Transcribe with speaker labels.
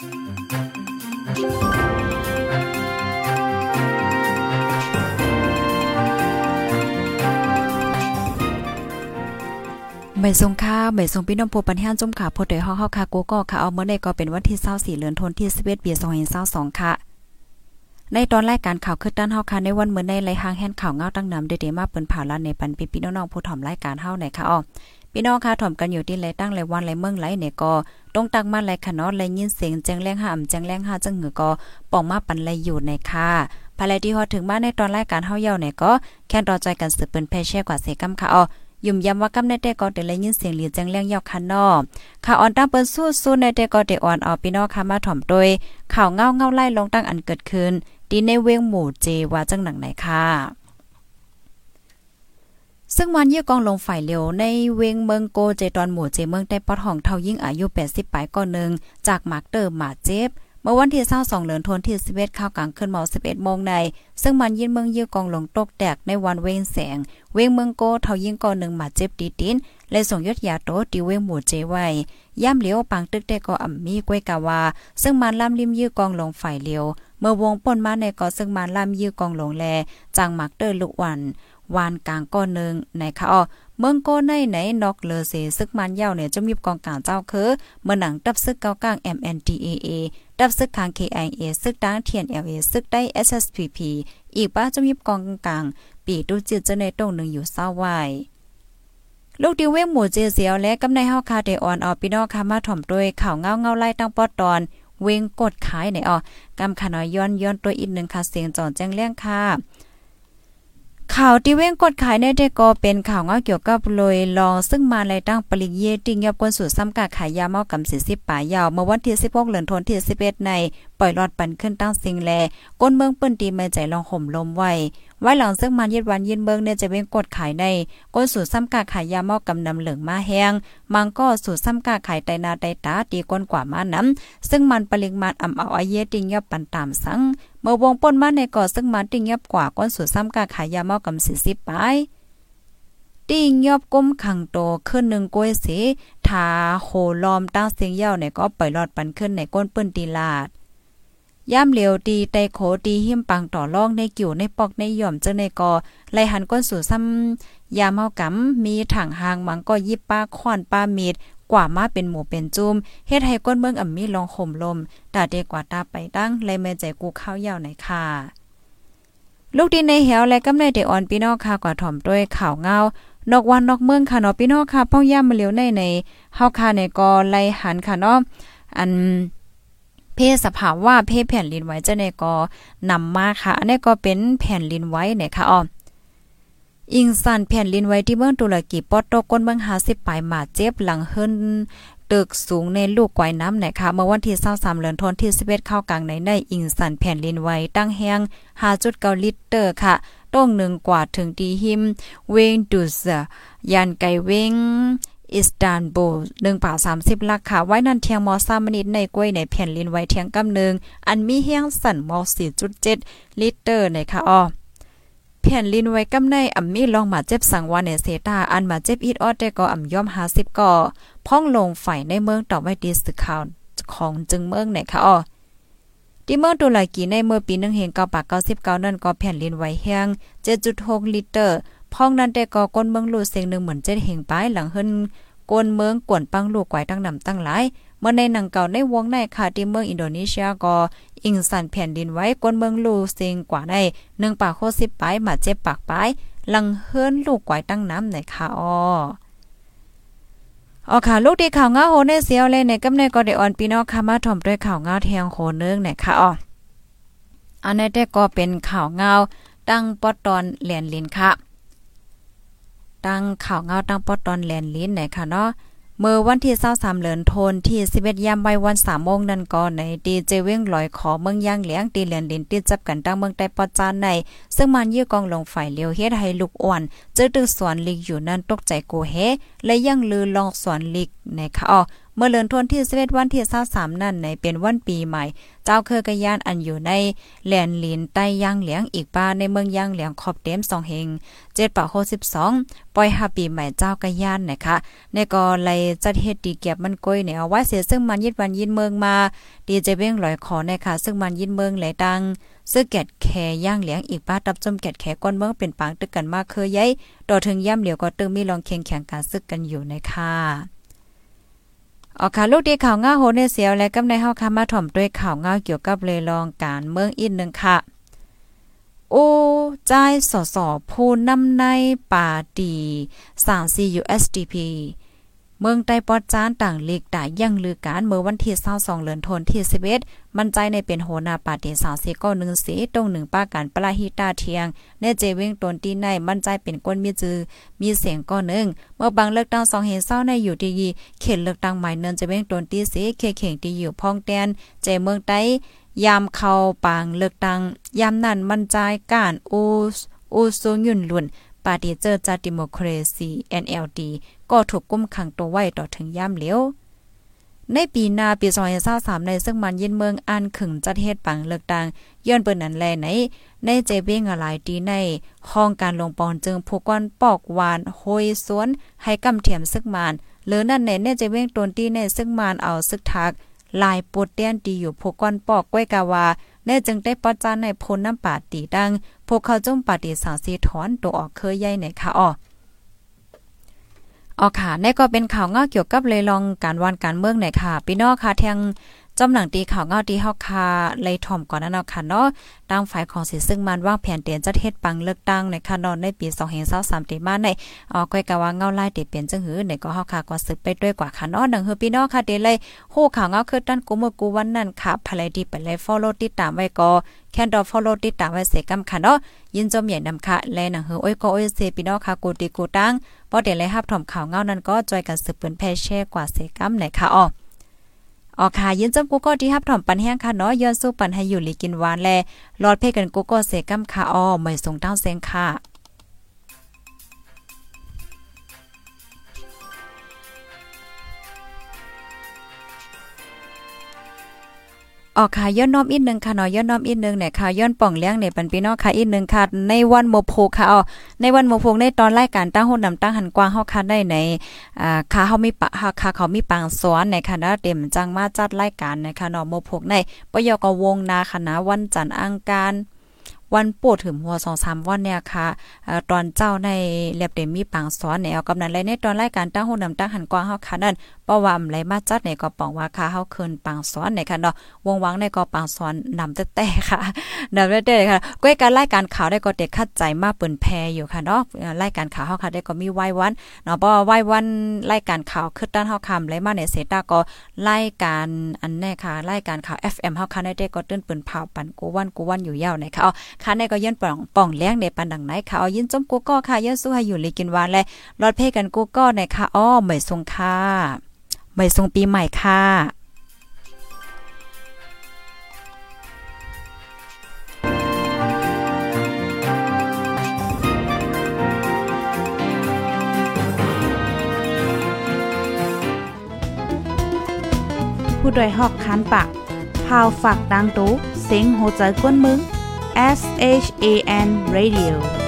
Speaker 1: ไม่ทรงค่าไม่ทรงพี่น้องผู้ปัญญาจุ่มขาพดโดยเฮาเฮาค่ะกูก็ค่ะเอาเมื่อใดก็เป็นวันที่24เดือนธันวาคมที่11ปี2022ค่ะในตอนรายการข่าวคือด้านเฮาค่ะในวันเมื่อในไลหางแห่นข่าวเงาตั้งนำเดมาเปิ้นผ่าลานในปันปีพี่น้องๆผู้ถ่อมรายการเฮาไหนค่ะอ๋อ พี่น้องค่ะถ่อมกันอยู่ที่ไรตั้งไรวันไรเมืองไรเนี่ยก็ต้องตักมาไรค่ะเนาะไรยินเสียงแจ้งแรงห้ามแจ้งแรงห้าจังหือก็ป่องมาปันไรอยู่ในค่ะภายในที่ฮอถึงมาในตอนรายการเฮาเย่าเนี่ยก็แค่รอใจกันสืบเปิ้นแพ่แช่กว่าเสกำค่ะอ๋อยุ่มย้ำว่ากำในแต่ก็ได้ยินเสียงหลีแจ้งแรงยอกคันนอข่าวออนตั้งเปิ้นสู้ๆในแต่ก็ได้อ่อนเอพี่น้องค่ะมาถ่อมโดยข่าวเงาเงาไล่ลงตั้งอันเกิดขึ้นดีในเวงหมู่เจว่าจังหนังไหนค่ะ ซึ่งวันยี่กองลงฝ่ายเร็วในเวงเมืองโกเจตอนหมู่เจเมืองได้ปอดห้องเท่ายิ่งอายุ 80ปลายก่อนหนึ่งจากมาร์กเตอร์มาเจ็บเมื่อวันที่22เดือนธันวาคมที่11ข้าวกลางคืนเมา11โมงใน ซึ่งมันยินเมืองยี่กองลงตกแตกในวันเวงแสง เวงเมืองโกเท่ายิ่งก่อนนึงมาเจ็บตีตินและส่งยศยาโตตีเวงหมู่เจไว้ย่ำเหลียวปังตึกได้ก็อ่ำมีกวยกาวา ซึ่งมันล่ำริมยี่กองลงฝ่ายเลียว เมื่อวงป่นมาในก็ซึ่งมันล่ำยี่กองลงแลจางมักเตอร์ลุกวัน วานกลางก้อนนึงในค่ะอ้อเมืองโกในไหนนอกเลเสซึกมันยาวเนี่ยจะมีกองกลางเจ้าคือเมื่อหนังตับซึกเก้ากลาง MNDAA ดับซึกทาง KIA ซึกดัง TNLA ซึกได้ SSPP อีกป้าจะมีกองกลาง ปีตุจิตจะในตรงหนึ่งอยู่เศร้าไว้ลูกดิเว้งหมู่เจเสียวและกำในเฮาคาเดออนออพี่น้องคามาถ่อมด้วยข่าวเงาเงาไล่ตั้งปอดตอน เวงกดขายไหนออกำขนอยย้อนย้อนตัวอีกหนึ่งค่ะเสียงจอนแจ้งเรื่องค่ะ ข่าวที่เว้งกดขายในเดก็เป็นข่าวเงาเกี่ยวกับลอยลองซึ่งมาในตั้งปริเยติงยับกวนสู่ซ้ำกาขายยาเมากับ40ป่ายาว เมื่อวันที่16เหลือนทนที่11ใน ปล่อยรอดปันขึ้นตั้งสิงแลก้นเมืองเปิ้นตีมาใจลองห่มลมไว้ ไว้หลังซึ่งมันย็ดวันยินเบิงเนี่ยจะเป็นกดขายในก้นสูตรซ้ำกาขายยาเมากำนำเหลืองมาแห้งมังก็สูตรซ้ำกาขายไตนาไตตาตีก้นกว่ามาน้ำซึ่งมันปริมาณอ่ำเอาอาเยติงยับปันตามสังเมื่อวงป่นมาในก่อซึ่งมันติงยับกว่าก้นสูตรซ้ำกาขายยาเมากำสิสิบไปติงยอบก้มขังโตขึ้นหนึ่งก้วยสีทาโหลอมตั้งเสียงเย่าเนี่ยก็ปล่อยหลอดปันขึ้นในก้นเปิ้นตีลาด ย่ำเหลียวตีไตโขตีหิมปังต่อล่องในกิ่วในปอกในหย่อมเจ้าในกอไลหันก้นสู่ซ้ำยาเฮากำมีถังหางมังก็ยิบป้าค้อนป้ามีดกว่ามาเป็นหมูเป็นจุ่มเฮ็ดให้ก้นเมืองอ่ำมีลองห่มลมตาเดกว่าตาไปตั้งเลยแม่ใจกูข้าวยาวไหนค่ะลูกดินในเหวและกำในเดอ่อนพี่น้องค่ะกว่าถ่อมด้วยข่าวเงานอกวันนอกเมืองค่ะเนาะพี่น้องค่ะพ่องย่ามาเหลียวในในเฮาค่ะในกอไลหันค่ะเนาะอัน เพศสภาว่าเพศแผ่นลินไว้จะในก็นำมาค่ะอันนี้ก็เป็นแผ่นลินไว้เนี่ยค่ะอ๋ออิงสันแผ่นลินไว้ที่เมืองตุรกีปอดตกก้นเมือง50ปลายมาเจ็บหลังเฮิรนตึกสูงในลูกไกวน้ำนะคะเมื่อวันที่23เดือนธันวาคมที่11เข้ากลางในในอิงสันแผ่นลินไว้ตั้งแห้ง5.9ลิตรค่ะต้องหนึ่งกว่าถึงดีหิม เวงดุสยานไกเวง อิสตานบูล1ป่า30ลักค่ะไว้นั่นเทียงมอซามนิดในกล้วยในแผ่นลินไว้เทียงกำนึงอันมีเฮียงสั่นมอ4.7 ลิตรในค่ะอ้อแผ่นลินไว้กำในอ่ำมีลองมาเจ็บสังวานในเซตาอันมาเจ็บอีดออดได้ก็อ่ำย่อม50ก่อพ้องลงฝ่ายในเมืองต่อไว้ดีสึกข่าวของจึงเมืองไหนค่ะอ้อที่เมืองตุรกีในเมื่อปี1เฮง9ปาก99นั่นก็แผ่นลินไว้แห้ง7.6ลิตร พ้องนั้นแต่ก็ก้นเมืองลูเสียงหนึ่งเหมือนเจ็ดเฮงปลายหลังเฮินก้นเมืองกวนปังลูกไกวตั้งนำตั้งหลายเมื่อในหนังเก่าในวงในค่ะที่เมืองอินโดนีเซียก็อิงสันแผ่นดินไว้ก้นเมืองลูเสียงกว่าได้หนึ่งปากโคสิบปลายมาเจ็บปากปลายหลังเฮิรนลูกไกวตั้งน้ำในค่ะอ้ออ๋อค่ะลูกที่ข่าวง้าโหในเสียวเลยในกำในก็ได้อ่อนปีนอค่ะมาถ่อมด้วยข่าวง้าเทียงโหนึงเนี่ยค่ะอ๋ออันนี้แต่ก็เป็นข่าวเงาตั้งปอตอนเหรียญลินค่ะ ตั้งข่าวเงาตั้งปอตอนแลนลิ้นไหนค่ะเนาะเมื่อวันที่23เดือนธันที่11ยามใบวัน3โมงนั่นก็ในดีเจเว้งลอยขอเมืองย่างเหลียงตีเหลียญลินติดจับกันตั้งเมืองใต้ปอจานใน ซึ่งมันยื้อกองลงฝ่ายเลียวเฮ็ดให้ลูกอ่อนเจอตึกสวนลิกอยู่นั่นตกใจกูเฮและยังลือลองสวนลิกในค่ะอ๋อ มื่อเลือนทวนที่11วันที่23นั่นในเป็นวันปีใหม่ เจ้าเคยกยานอันอยู่ในแหลนลินใต้ย่างเหลียงอีกป้าในเมืองย่างเหลียงขอบเต็ม2เฮง7ป่า62ปล่อยหาปีใหม่เจ้ากยานนะคะในก็เลยจัดเฮ็ดดีเก็บมันก้อยเนี่ยเอาไว้เสียซึ่งมันยิดวันยินเมืองมา ดีเจเบ้งลอยขอนะคะซึ่งมันยินเมืองไหลดังซึ่งแกดแคย่างเหลียงอีกป้าตับจมแกดแคก้นเมืองเป็นปางตึกกันมากเคยย้ายต่อถึงย่ำเหลียวก็ตึงมีลองเคียงแข่งการซึกกันอยู่ในค่ะ ออค่ะลูกดีข่าวง่าโหในเสียวและกำในเฮาค่ะมาถ่อมด้วยข่าวง่าเกี่ยวกับเลยลองการเมืองอีกนึงค่ะ โอ้ใจสอสอผู้นำในป่าดี 34 USDP เมืองใต้ปอดจานต่างเลีกตายังลือการเมื่อวันที่22เดือนธันวาคม11มันใจในเป็นโหนาปาติสาวเสก็หนึ่งสีตรงหนึ่งป้าการปลาฮิตาเทียงในเจเวงตนตีในมันใจเป็นก้นมีจือ มีเสียงก็หนึ่งเมื่อบางเลือกตั้งสองเห็นเศร้าในอยู่ที่เขตเลือกตั้งใหม่เนินเจเวงตนตีสีเขตเข่งที่อยู่พองแดนเจเมืองใต้ยามเข้าปางเลือกตั้งยามนั้นมันใจการอูอูซูยุนลุน ปาร์ตี้เจอจัดดิโมคราซี NLD ก็ถูกกุมขังตัวไว้ต่อถึงย่ำเหลียวในปีหน้าปี2023ในซึ่งมันยินเมืองอันขึงจัดเฮ็ดปังเลือกตังย้อนเปิ้นนั้นแลในในเจเบ้งอะไรดีในห้องการลงปอนจึงผู้ก้อนปอกหวานโหยสวน ให้กำเทียมซึกมานหรือนั่นในในเจเบ้งตนที่ในซึกมานเอาซึกทักลายปวดเตี้ยนดีอยู่ผู้ก้อนปอกก้วยกาวา แน่จึงได้ปอจานในพลน้ำปาตีดัง พวกเขาจุ่มปาตีสาวสีถอนตัวออกเคยใหญ่ในค่ะอ้อออค่ะนี่ก็เป็นข่าวเงาเกี่ยวกับเลยลองการวันการเมืองหน่อยค่ะพี่น้องค่ะแทง จำหนังตีข่าวเงาที่เฮาคาเลยถ่อมก่อนนั้นเนาะค่ะเนาะตามฝ่ายของสิซึ่งมันว่างแผนเตียนจะเฮ็ดปังเลือกตั้งในค่ะนอนในปี2023ตีมาในอ๋อก้อยกะว่าเงาไลายติเปลี่ยนจังหือในก็เฮาคาก็สึกไปด้วยกว่าค่ะเนาะดังหือพี่น้องค่ะเดเลยฮู้ข่าวเงาคือด้นกูเมื่อกูวันนั้นค่ะภายดีไปเลย follow ติดตามไว้ก็แค่ดอ follow ติดตามไว้เสกำค่ะเนาะยินจมใหญ่นำค่ะและหนังหือโอ้ยก็โอ้ยเสพี่น้องค่ะกูตีกูตั้งบ่ได้เลยรับถ่อมข่าวเงานั้นก็จอยกันสืบเปิ้นแพ่แชร์กว่าเสกำไหนค่ะอ๋อ ออค่ะยินจมกูก็ที่ฮับถ่อมปันแห้งค่ะเนาะย้อนสู้ปันให้อยู่ลีกินหวานแลรอดเพ่กันกูก็เสกำค่ะอ้อไม่ส่งต้าเซงค่ะ ออกค่ะย้อนน้อมอีกนึงค่ะเนาะย้อนน้อมอีกนึงเนี่ยค่ะย้อนป่องเลี้ยงเนี่ยปันพี่น้องค่ะอีกนึงค่ะ ในวันโมโพค่ะอ๋อในวันโมโพในตอนรายการตั้งหุ่นนำตั้งหันกว้างเฮาค่ะได้ในอ่าค่ะเฮามีปะค่ะเขามีปางสอนในคณะเต็มจังมาจัดรายการนะคะเนาะโมโพในปยกวงนาคณะวันจันทร์อังคาร วันปวดถึงหัวสองสามวันเนี่ยค่ะตอนเจ้าในเรียบเดมีปังสอนแนวกำนันเลยในตอนรายการตั้งหูนำตั้งหันกว้างเฮาค่ะนั่นเพราะว่าไหลมาจัดในก็ปองว่าค่ะเฮาคืนปังสอนในค่ะเนาะวงวังในก็ปังสอนนำแต่ๆค่ะนำแต่ๆค่ะก้อยการรายการข่าวได้ก็เด็กคัดใจมาเปิ้นแพอยู่ค่ะเนาะรายการข่าวเฮาค่ะได้ก็มีไว้วันเนาะเพราะว่าไว้วันรายการข่าวคือด้านเฮาคำไหลมาในเสตาก็รายการอันแน่ค่ะรายการข่าว FM เฮาค่ะได้ก็ตื้นเปิ้นเผาปันกูวันกูวันอยู่ยาวในค่ะค่ะในก็ยันป่องป่องแล้งในปันดังไหนค่ะเอายินจมกูก็ค่ะยันสู้ให้อยู่ลีกินวานและรอดเพ่กันกูก็ในค่ะอ้อไม่ทรงค่ะไม่ทรงปีใหม่ค่ะ
Speaker 2: ผู้ดยหอกคันปากพาวฝากดังตู้เสียงโหใจกวนมึง S H A N Radio